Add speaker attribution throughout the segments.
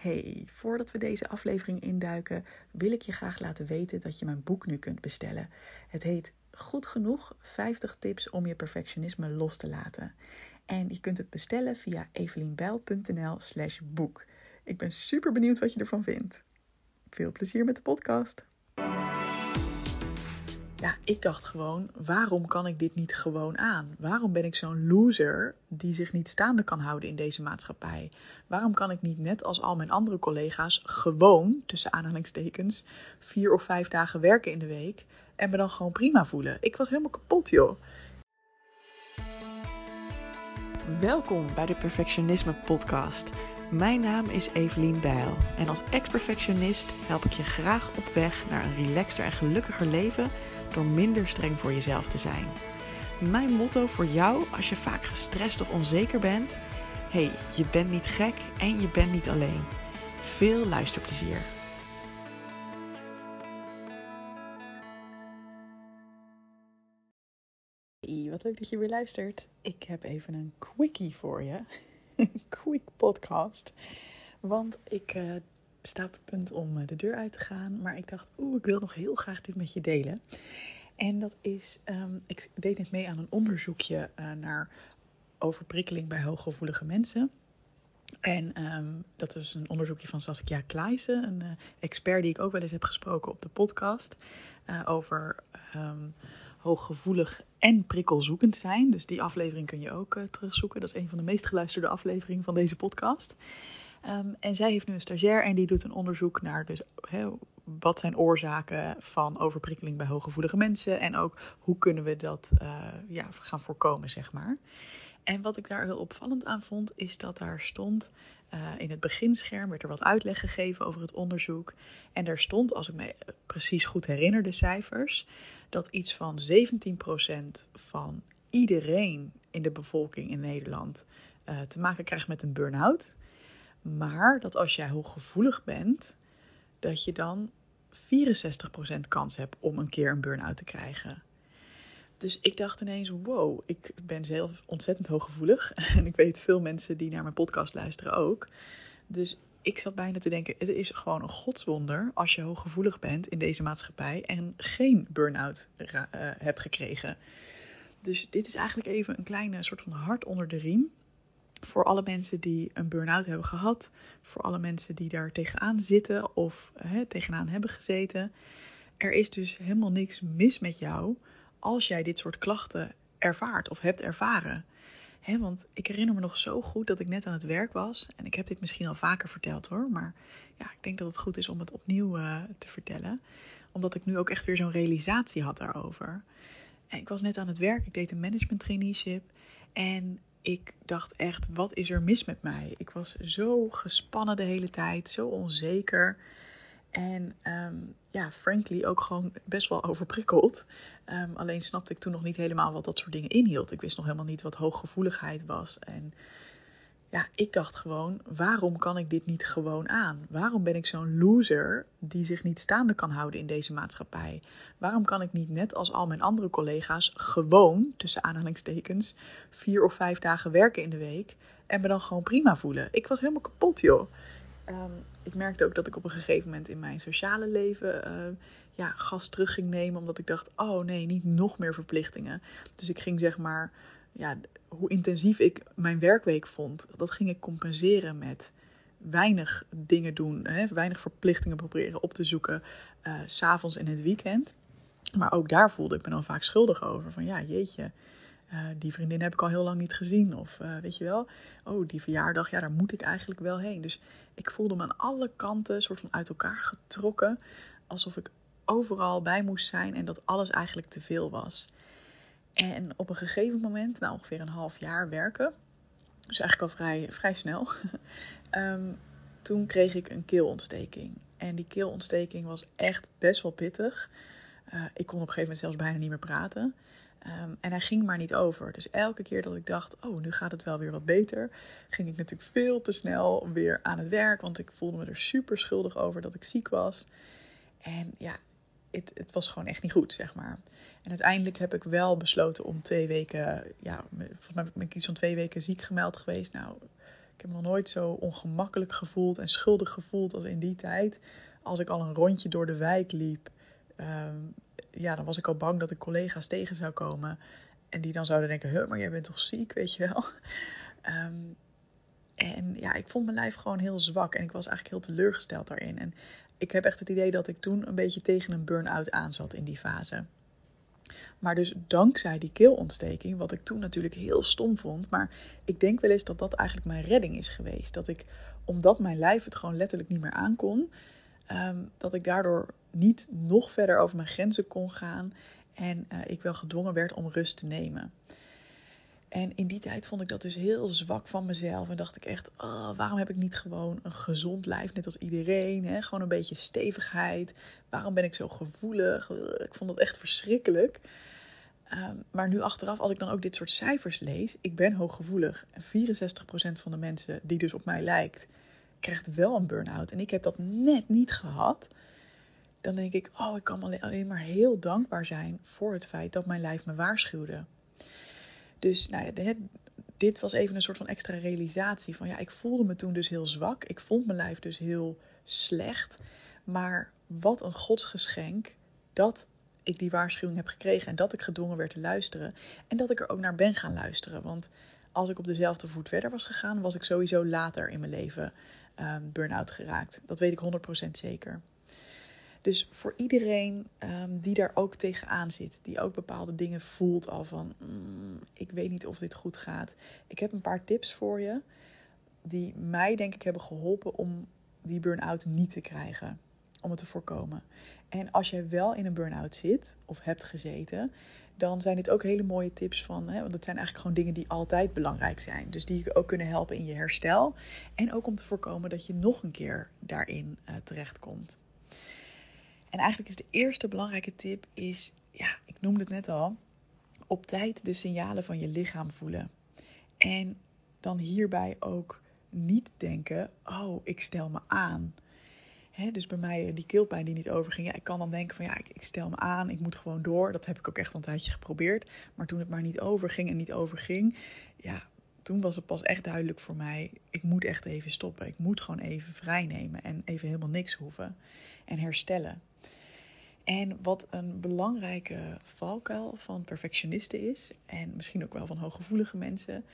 Speaker 1: Hey, voordat we deze aflevering induiken, wil ik je graag laten weten dat je mijn boek nu kunt bestellen. Het heet Goed genoeg 50 tips om je perfectionisme los te laten. En je kunt het bestellen via evelienbijl.nl/slash boek. Ik ben super benieuwd wat je ervan vindt. Veel plezier met de podcast. Ja, ik dacht gewoon, waarom kan ik dit niet gewoon aan? Waarom ben ik zo'n loser die zich niet staande kan houden in deze maatschappij? Waarom kan ik niet net als al mijn andere collega's gewoon, tussen aanhalingstekens, vier of vijf dagen werken in de week en me dan gewoon prima voelen? Ik was helemaal kapot, joh. Welkom bij de Perfectionisme Podcast. Mijn naam is Evelien Bijl en als ex-perfectionist help ik je graag op weg naar een relaxter en gelukkiger leven door minder streng voor jezelf te zijn. Mijn motto voor jou als je vaak gestrest of onzeker bent: hey, je bent niet gek en je bent niet alleen. Veel luisterplezier. Hey, wat leuk dat je weer luistert. Ik heb even een quickie voor je. Een quick podcast. Want ik uh, sta het punt om de deur uit te gaan. Maar ik dacht, oeh, ik wil nog heel graag dit met je delen. En dat is, um, ik deed net mee aan een onderzoekje uh, naar overprikkeling bij hooggevoelige mensen. En um, dat is een onderzoekje van Saskia Kleijsen, een uh, expert die ik ook wel eens heb gesproken op de podcast. Over um, hooggevoelig en prikkelzoekend zijn. Dus die aflevering kun je ook terugzoeken. Dat is een van de meest geluisterde afleveringen van deze podcast. Um, en zij heeft nu een stagiair en die doet een onderzoek naar dus, wat zijn oorzaken van overprikkeling bij hooggevoelige mensen en ook hoe kunnen we dat uh, ja, gaan voorkomen, zeg maar. En wat ik daar heel opvallend aan vond, is dat daar stond uh, in het beginscherm, werd er wat uitleg gegeven over het onderzoek. En daar stond, als ik me precies goed herinner, de cijfers, dat iets van 17% van iedereen in de bevolking in Nederland uh, te maken krijgt met een burn-out. Maar dat als jij hooggevoelig bent, dat je dan 64% kans hebt om een keer een burn-out te krijgen. Dus ik dacht ineens, wow, ik ben zelf ontzettend hooggevoelig. En ik weet veel mensen die naar mijn podcast luisteren ook. Dus ik zat bijna te denken, het is gewoon een godswonder als je hooggevoelig bent in deze maatschappij en geen burn-out uh, hebt gekregen. Dus dit is eigenlijk even een kleine soort van hart onder de riem voor alle mensen die een burn-out hebben gehad, voor alle mensen die daar tegenaan zitten of hè, tegenaan hebben gezeten. Er is dus helemaal niks mis met jou als jij dit soort klachten ervaart of hebt ervaren. He, want ik herinner me nog zo goed dat ik net aan het werk was. En ik heb dit misschien al vaker verteld hoor. Maar ja, ik denk dat het goed is om het opnieuw uh, te vertellen. Omdat ik nu ook echt weer zo'n realisatie had daarover. En ik was net aan het werk. Ik deed een management traineeship. En ik dacht echt, wat is er mis met mij? Ik was zo gespannen de hele tijd, zo onzeker. En um, ja, frankly ook gewoon best wel overprikkeld. Um, alleen snapte ik toen nog niet helemaal wat dat soort dingen inhield. Ik wist nog helemaal niet wat hooggevoeligheid was. En ja, ik dacht gewoon, waarom kan ik dit niet gewoon aan? Waarom ben ik zo'n loser die zich niet staande kan houden in deze maatschappij? Waarom kan ik niet net als al mijn andere collega's gewoon, tussen aanhalingstekens, vier of vijf dagen werken in de week en me dan gewoon prima voelen? Ik was helemaal kapot, joh. Um, ik merkte ook dat ik op een gegeven moment in mijn sociale leven uh, ja, gas terug ging nemen, omdat ik dacht, oh nee, niet nog meer verplichtingen. Dus ik ging zeg maar ja, hoe intensief ik mijn werkweek vond, dat ging ik compenseren met weinig dingen doen, hè, weinig verplichtingen proberen op te zoeken, uh, s'avonds en het weekend. Maar ook daar voelde ik me dan vaak schuldig over. Van ja, jeetje, uh, die vriendin heb ik al heel lang niet gezien. Of uh, weet je wel, oh, die verjaardag, ja, daar moet ik eigenlijk wel heen. Dus ik voelde me aan alle kanten soort van uit elkaar getrokken. Alsof ik overal bij moest zijn en dat alles eigenlijk te veel was. En op een gegeven moment, na ongeveer een half jaar werken, dus eigenlijk al vrij, vrij snel, um, toen kreeg ik een keelontsteking. En die keelontsteking was echt best wel pittig. Uh, ik kon op een gegeven moment zelfs bijna niet meer praten. Um, en hij ging maar niet over. Dus elke keer dat ik dacht, oh, nu gaat het wel weer wat beter, ging ik natuurlijk veel te snel weer aan het werk. Want ik voelde me er super schuldig over dat ik ziek was. En ja, het, het, was gewoon echt niet goed, zeg maar. En uiteindelijk heb ik wel besloten om twee weken, ja, volgens mij ben ik iets van twee weken ziek gemeld geweest. Nou, Ik heb me nog nooit zo ongemakkelijk gevoeld en schuldig gevoeld als in die tijd. Als ik al een rondje door de wijk liep, ehm, ja, dan was ik al bang dat ik collega's tegen zou komen. En die dan zouden denken, huh, maar jij bent toch ziek, weet je wel. Ehm, en ja, ik vond mijn lijf gewoon heel zwak en ik was eigenlijk heel teleurgesteld daarin. En ik heb echt het idee dat ik toen een beetje tegen een burn-out aan zat in die fase. Maar dus dankzij die keelontsteking, wat ik toen natuurlijk heel stom vond, maar ik denk wel eens dat dat eigenlijk mijn redding is geweest. Dat ik, omdat mijn lijf het gewoon letterlijk niet meer aankon, um, dat ik daardoor niet nog verder over mijn grenzen kon gaan en uh, ik wel gedwongen werd om rust te nemen. En in die tijd vond ik dat dus heel zwak van mezelf. En dacht ik echt, oh, waarom heb ik niet gewoon een gezond lijf, net als iedereen? Hè? Gewoon een beetje stevigheid. Waarom ben ik zo gevoelig? Ik vond dat echt verschrikkelijk. Um, maar nu achteraf, als ik dan ook dit soort cijfers lees, ik ben hooggevoelig. En 64% van de mensen die dus op mij lijkt, krijgt wel een burn-out. En ik heb dat net niet gehad. Dan denk ik, oh, ik kan alleen maar heel dankbaar zijn voor het feit dat mijn lijf me waarschuwde. Dus nou ja, dit was even een soort van extra realisatie van ja, ik voelde me toen dus heel zwak. Ik vond mijn lijf dus heel slecht. Maar wat een godsgeschenk dat ik die waarschuwing heb gekregen en dat ik gedwongen werd te luisteren. En dat ik er ook naar ben gaan luisteren. Want als ik op dezelfde voet verder was gegaan, was ik sowieso later in mijn leven um, burn-out geraakt. Dat weet ik 100% zeker. Dus voor iedereen um, die daar ook tegenaan zit, die ook bepaalde dingen voelt al van, mm, ik weet niet of dit goed gaat. Ik heb een paar tips voor je die mij denk ik hebben geholpen om die burn-out niet te krijgen, om het te voorkomen. En als jij wel in een burn-out zit of hebt gezeten, dan zijn dit ook hele mooie tips van, hè, want het zijn eigenlijk gewoon dingen die altijd belangrijk zijn. Dus die je ook kunnen helpen in je herstel en ook om te voorkomen dat je nog een keer daarin uh, terechtkomt. En eigenlijk is de eerste belangrijke tip is, ja, ik noemde het net al, op tijd de signalen van je lichaam voelen. En dan hierbij ook niet denken, oh, ik stel me aan. dus bij mij die keelpijn die niet overging. Ja, ik kan dan denken van ja, ik, ik, stel me aan, ik moet gewoon door. Dat heb ik ook echt een tijdje geprobeerd. Maar toen het maar niet overging en niet overging, ja, toen was het pas echt duidelijk voor mij, ik moet echt even stoppen. Ik moet gewoon even vrij nemen en even helemaal niks hoeven en herstellen. En wat een belangrijke valkuil van perfectionisten is, en misschien ook wel van hooggevoelige mensen,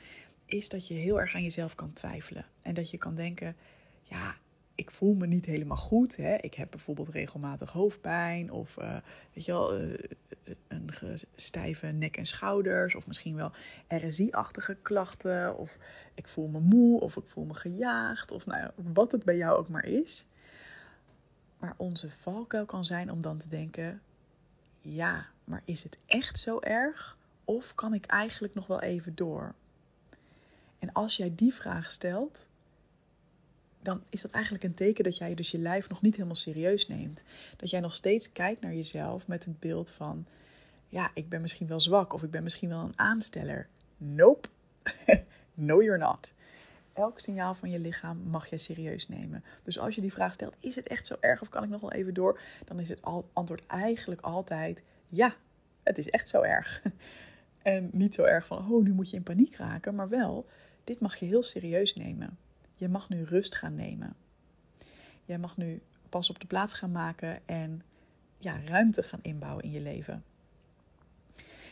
Speaker 1: is dat je heel erg aan jezelf kan twijfelen. En dat je kan denken, ja, ik voel me niet helemaal goed. Hè? Ik heb bijvoorbeeld regelmatig hoofdpijn of uh, weet je wel, uh, een stijve nek en schouders of misschien wel RSI-achtige klachten of ik voel me moe of ik voel me gejaagd of nou, wat het bij jou ook maar is. Maar onze valkuil kan zijn om dan te denken: ja, maar is het echt zo erg? Of kan ik eigenlijk nog wel even door? En als jij die vraag stelt, dan is dat eigenlijk een teken dat jij dus je lijf nog niet helemaal serieus neemt. Dat jij nog steeds kijkt naar jezelf met het beeld van: ja, ik ben misschien wel zwak of ik ben misschien wel een aansteller. Nope. no, you're not elk signaal van je lichaam mag je serieus nemen. Dus als je die vraag stelt, is het echt zo erg of kan ik nog wel even door? Dan is het antwoord eigenlijk altijd ja, het is echt zo erg. En niet zo erg van, oh, nu moet je in paniek raken, maar wel, dit mag je heel serieus nemen. Je mag nu rust gaan nemen. Jij mag nu pas op de plaats gaan maken en ja, ruimte gaan inbouwen in je leven.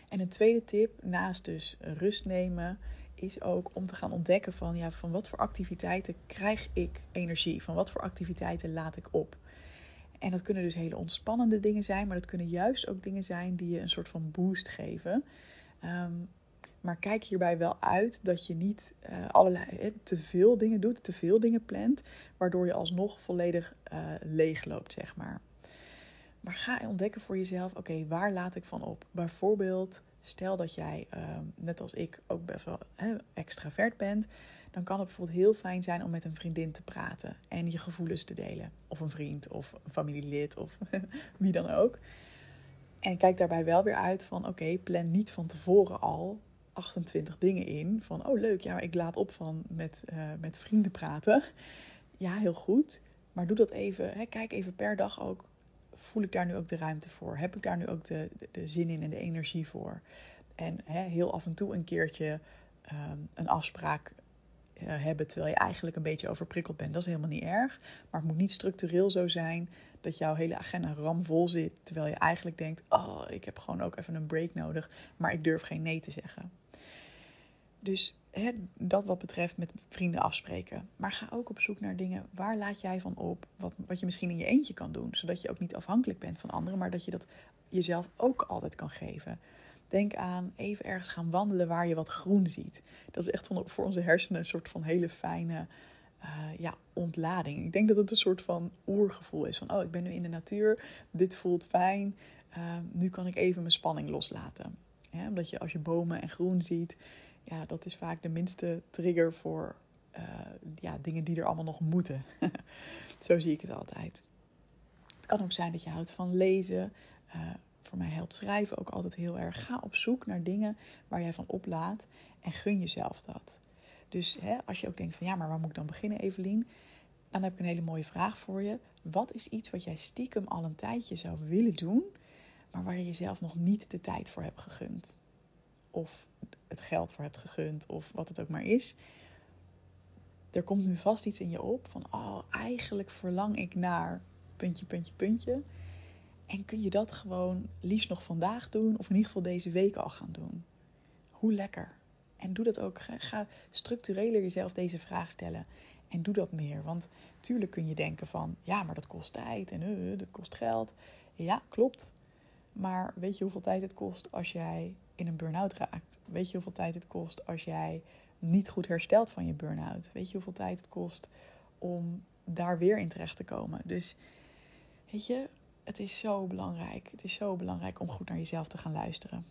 Speaker 1: En een tweede tip, naast dus rust nemen, is ook om te gaan ontdekken van, ja, van wat voor activiteiten krijg ik energie? Van wat voor activiteiten laat ik op? En dat kunnen dus hele ontspannende dingen zijn, maar dat kunnen juist ook dingen zijn die je een soort van boost geven. Ehm, maar kijk hierbij wel uit dat je niet uh, allerlei te veel dingen doet, te veel dingen plant, waardoor je alsnog volledig uh, leeg loopt, zeg maar. Maar ga ontdekken voor jezelf, oké, waar laat ik van op? Bijvoorbeeld Stel dat jij, ehm, net als ik, ook best wel extravert bent. Dan kan het bijvoorbeeld heel fijn zijn om met een vriendin te praten en je gevoelens te delen. Of een vriend of een familielid of wie dan ook. En kijk daarbij wel weer uit van oké, plan niet van tevoren al 28 dingen in. Van oh leuk, ja, ik laat op van met, uh, met vrienden praten. Ja, heel goed. Maar doe dat even. Hè, kijk even per dag ook voel ik daar nu ook de ruimte voor? Heb ik daar nu ook de, de, zin in en de energie voor? En heel af en toe een keertje um, een afspraak hebben terwijl je eigenlijk een beetje overprikkeld bent. Dat is helemaal niet erg. Maar het moet niet structureel zo zijn dat jouw hele agenda ramvol zit. Terwijl je eigenlijk denkt: Oh, ik heb gewoon ook even een break nodig. Maar ik durf geen nee te zeggen. Dus hè, dat wat betreft met vrienden afspreken. Maar ga ook op zoek naar dingen waar laat jij van op. Wat, wat je misschien in je eentje kan doen. Zodat je ook niet afhankelijk bent van anderen. Maar dat je dat jezelf ook altijd kan geven. Denk aan even ergens gaan wandelen waar je wat groen ziet. Dat is echt voor onze hersenen een soort van hele fijne uh, ja, ontlading. Ik denk dat het een soort van oergevoel is. Van, oh, ik ben nu in de natuur. Dit voelt fijn. Uh, nu kan ik even mijn spanning loslaten. Omdat je als je bomen en groen ziet, ja, dat is vaak de minste trigger voor uh, ja, dingen die er allemaal nog moeten. Zo zie ik het altijd. Het kan ook zijn dat je houdt van lezen. Uh, voor mij helpt schrijven ook altijd heel erg. Ga op zoek naar dingen waar jij van oplaat en gun jezelf dat. Dus hè, als je ook denkt van ja, maar waar moet ik dan beginnen, Evelien? Dan heb ik een hele mooie vraag voor je. Wat is iets wat jij stiekem al een tijdje zou willen doen, maar waar je jezelf nog niet de tijd voor hebt gegund? Of het geld voor hebt gegund, of wat het ook maar is. Er komt nu vast iets in je op van, oh, eigenlijk verlang ik naar puntje, puntje, puntje. En kun je dat gewoon liefst nog vandaag doen, of in ieder geval deze week al gaan doen? Hoe lekker. En doe dat ook. Ga structureler jezelf deze vraag stellen. En doe dat meer. Want tuurlijk kun je denken van, ja, maar dat kost tijd en uh, dat kost geld. Ja, klopt. Maar weet je hoeveel tijd het kost als jij in een burn-out raakt? Weet je hoeveel tijd het kost als jij niet goed herstelt van je burn-out? Weet je hoeveel tijd het kost om daar weer in terecht te komen? Dus weet je, het is zo belangrijk. Het is zo belangrijk om goed naar jezelf te gaan luisteren.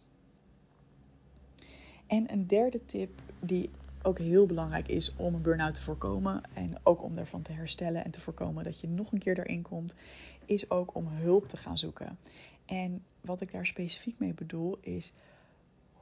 Speaker 1: En een derde tip die ook heel belangrijk is om een burn-out te voorkomen en ook om daarvan te herstellen en te voorkomen dat je nog een keer erin komt, is ook om hulp te gaan zoeken. En wat ik daar specifiek mee bedoel is,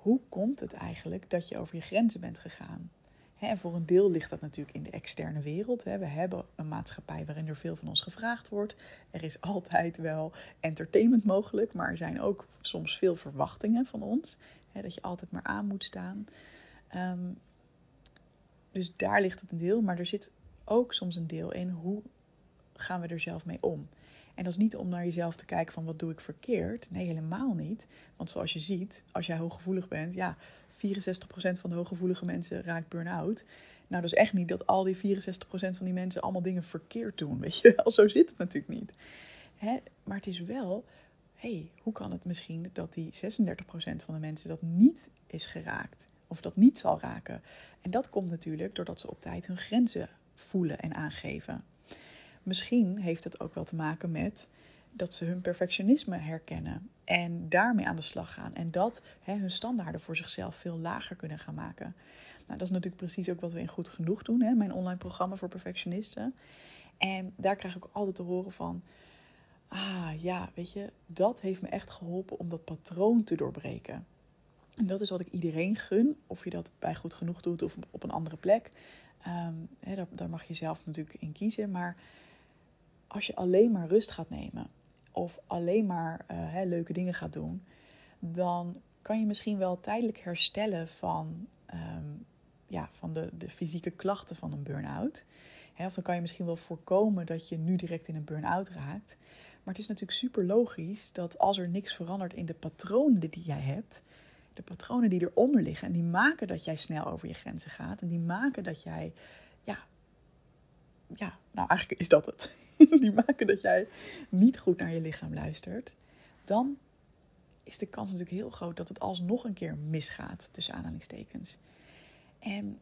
Speaker 1: hoe komt het eigenlijk dat je over je grenzen bent gegaan? En voor een deel ligt dat natuurlijk in de externe wereld. We hebben een maatschappij waarin er veel van ons gevraagd wordt. Er is altijd wel entertainment mogelijk, maar er zijn ook soms veel verwachtingen van ons. Dat je altijd maar aan moet staan. Ehm, dus daar ligt het een deel, maar er zit ook soms een deel in hoe gaan we er zelf mee om. En dat is niet om naar jezelf te kijken van wat doe ik verkeerd. Nee, helemaal niet. Want zoals je ziet, als jij hooggevoelig bent, ja, 64% van de hooggevoelige mensen raakt burn-out. Nou, dat is echt niet dat al die 64% van die mensen allemaal dingen verkeerd doen. Weet je wel, zo zit het natuurlijk niet. Hè? Maar het is wel, hey, hoe kan het misschien dat die 36% van de mensen dat niet is geraakt? Of dat niet zal raken? En dat komt natuurlijk doordat ze op tijd hun grenzen voelen en aangeven. Misschien heeft het ook wel te maken met dat ze hun perfectionisme herkennen en daarmee aan de slag gaan. En dat hè, hun standaarden voor zichzelf veel lager kunnen gaan maken. Nou, dat is natuurlijk precies ook wat we in Goed Genoeg doen, hè, mijn online programma voor perfectionisten. En daar krijg ik ook altijd te horen van, ah ja, weet je, dat heeft me echt geholpen om dat patroon te doorbreken. En dat is wat ik iedereen gun, of je dat bij Goed Genoeg doet of op een andere plek. Um, hè, daar, daar mag je zelf natuurlijk in kiezen, maar als je alleen maar rust gaat nemen of alleen maar uh, leuke dingen gaat doen, dan kan je misschien wel tijdelijk herstellen van, um, ja, van de, de fysieke klachten van een burn-out. Of dan kan je misschien wel voorkomen dat je nu direct in een burn-out raakt. Maar het is natuurlijk super logisch dat als er niks verandert in de patronen die jij hebt, de patronen die eronder liggen, en die maken dat jij snel over je grenzen gaat, en die maken dat jij, ja, ja, nou eigenlijk is dat het. die maken dat jij niet goed naar je lichaam luistert, dan is de kans natuurlijk heel groot dat het alsnog een keer misgaat, tussen aanhalingstekens. En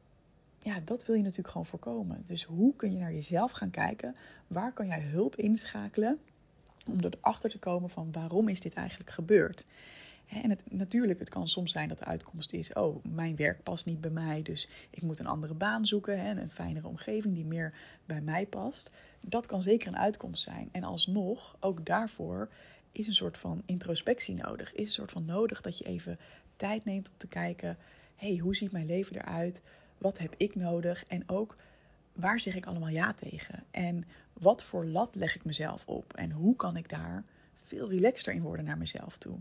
Speaker 1: ja, dat wil je natuurlijk gewoon voorkomen. Dus hoe kun je naar jezelf gaan kijken? Waar kan jij hulp inschakelen om erachter te komen van waarom is dit eigenlijk gebeurd? En het, natuurlijk, het kan soms zijn dat de uitkomst is: oh, mijn werk past niet bij mij, dus ik moet een andere baan zoeken, hè, een fijnere omgeving die meer bij mij past. Dat kan zeker een uitkomst zijn. En alsnog, ook daarvoor is een soort van introspectie nodig. Is een soort van nodig dat je even tijd neemt om te kijken: hey, hoe ziet mijn leven eruit? Wat heb ik nodig? En ook waar zeg ik allemaal ja tegen? En wat voor lat leg ik mezelf op? En hoe kan ik daar veel relaxter in worden naar mezelf toe?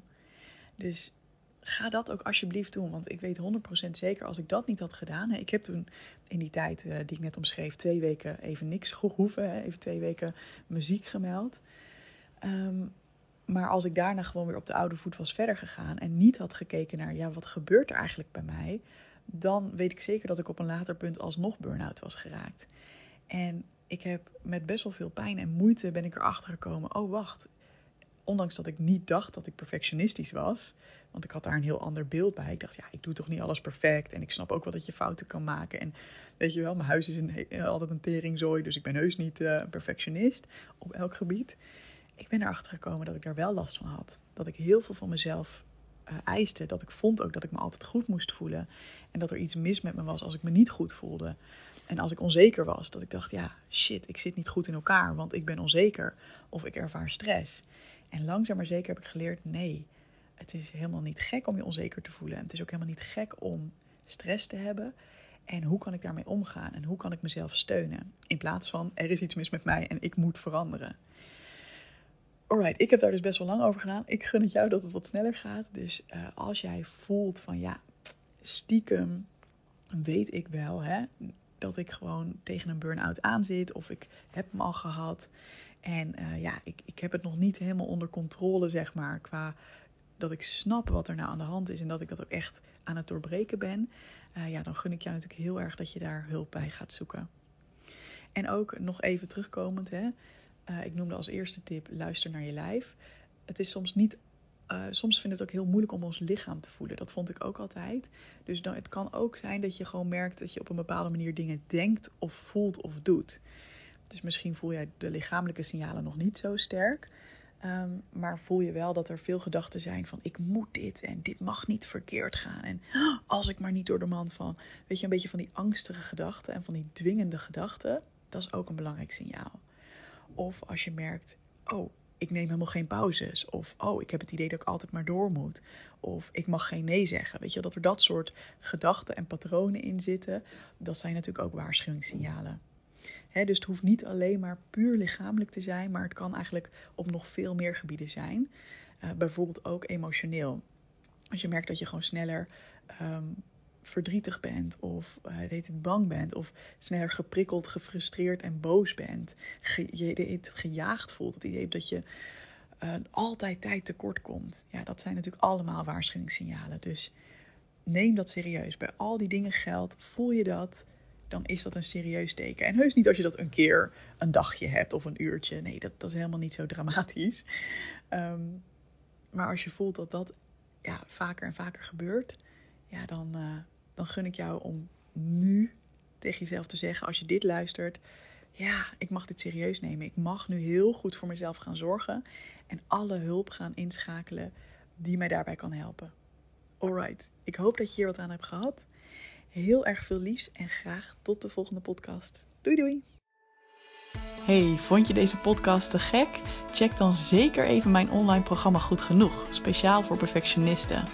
Speaker 1: Dus ga dat ook alsjeblieft doen. Want ik weet 100% zeker, als ik dat niet had gedaan. Hè, ik heb toen in die tijd uh, die ik net omschreef, twee weken even niks gehoeven. Even twee weken muziek gemeld. Um, maar als ik daarna gewoon weer op de oude voet was verder gegaan en niet had gekeken naar, ja, wat gebeurt er eigenlijk bij mij? Dan weet ik zeker dat ik op een later punt alsnog burn-out was geraakt. En ik heb met best wel veel pijn en moeite ben ik erachter gekomen, oh wacht, ondanks dat ik niet dacht dat ik perfectionistisch was, want ik had daar een heel ander beeld bij. Ik dacht, ja, ik doe toch niet alles perfect en ik snap ook wel dat je fouten kan maken. En weet je wel, mijn huis is een, altijd een teringzooi, dus ik ben heus niet uh, een perfectionist op elk gebied ik ben erachter gekomen dat ik daar wel last van had. Dat ik heel veel van mezelf uh, eiste. Dat ik vond ook dat ik me altijd goed moest voelen. En dat er iets mis met me was als ik me niet goed voelde. En als ik onzeker was, dat ik dacht, ja, shit, ik zit niet goed in elkaar, want ik ben onzeker. Of ik ervaar stress. En langzaam maar zeker heb ik geleerd, nee, het is helemaal niet gek om je onzeker te voelen. En het is ook helemaal niet gek om stress te hebben. En hoe kan ik daarmee omgaan? En hoe kan ik mezelf steunen? In plaats van, er is iets mis met mij en ik moet veranderen. Alright, ik heb daar dus best wel lang over gedaan. Ik gun het jou dat het wat sneller gaat. Dus uh, als jij voelt van ja, stiekem weet ik wel hè, dat ik gewoon tegen een burn-out aan zit. Of ik heb hem al gehad. En uh, ja, ik, ik heb het nog niet helemaal onder controle, zeg maar. Qua dat ik snap wat er nou aan de hand is. En dat ik dat ook echt aan het doorbreken ben. Uh, ja, dan gun ik jou natuurlijk heel erg dat je daar hulp bij gaat zoeken. En ook nog even terugkomend, hè. Uh, ik noemde als eerste tip: luister naar je lijf. Het is soms niet. Soms vind ik het ook heel moeilijk om ons lichaam te voelen. Dat vond ik ook altijd. Dus dan, het kan ook zijn dat je gewoon merkt dat je op een bepaalde manier dingen denkt of voelt of doet. Dus misschien voel jij de lichamelijke signalen nog niet zo sterk. Um, maar voel je wel dat er veel gedachten zijn van ik moet dit en dit mag niet verkeerd gaan. En als ik maar niet door de man van, weet je, een beetje van die angstige gedachten en van die dwingende gedachten. Dat is ook een belangrijk signaal. Of als je merkt, oh, ik neem helemaal geen pauzes. Of, oh, ik heb het idee dat ik altijd maar door moet. Of, ik mag geen nee zeggen. Weet je, dat er dat soort gedachten en patronen in zitten. Dat zijn natuurlijk ook waarschuwingssignalen. Dus het hoeft niet alleen maar puur lichamelijk te zijn, maar het kan eigenlijk op nog veel meer gebieden zijn. Uh, bijvoorbeeld ook emotioneel. Als je merkt dat je gewoon sneller um, verdrietig bent of uh, heet het bang bent of sneller geprikkeld, gefrustreerd en boos bent. Ge je het gejaagd voelt, het idee dat je uh, altijd tijd tekort komt. Ja, dat zijn natuurlijk allemaal waarschuwingssignalen. Dus neem dat serieus. Bij al die dingen geldt, voel je dat, dan is dat een serieus teken. En heus niet als je dat een keer een dagje hebt of een uurtje. Nee, dat, dat is helemaal niet zo dramatisch. Um, maar als je voelt dat dat ja, vaker en vaker gebeurt, ja, dan, uh, dan gun ik jou om nu tegen jezelf te zeggen, als je dit luistert, ja, ik mag dit serieus nemen. Ik mag nu heel goed voor mezelf gaan zorgen en alle hulp gaan inschakelen die mij daarbij kan helpen. Alright, ik hoop dat je hier wat aan hebt gehad. Heel erg veel liefs en graag tot de volgende podcast. Doei doei! Hey, vond je deze podcast te gek? Check dan zeker even mijn online programma Goed Genoeg, speciaal voor perfectionisten.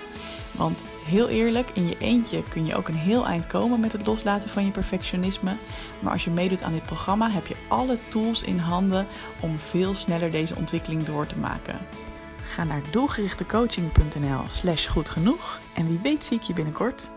Speaker 1: Want heel eerlijk, in je eentje kun je ook een heel eind komen met het loslaten van je perfectionisme. Maar als je meedoet aan dit programma, heb je alle tools in handen om veel sneller deze ontwikkeling door te maken. Ga naar doelgerichtecoaching.nl/slash goed genoeg en wie weet zie ik je binnenkort.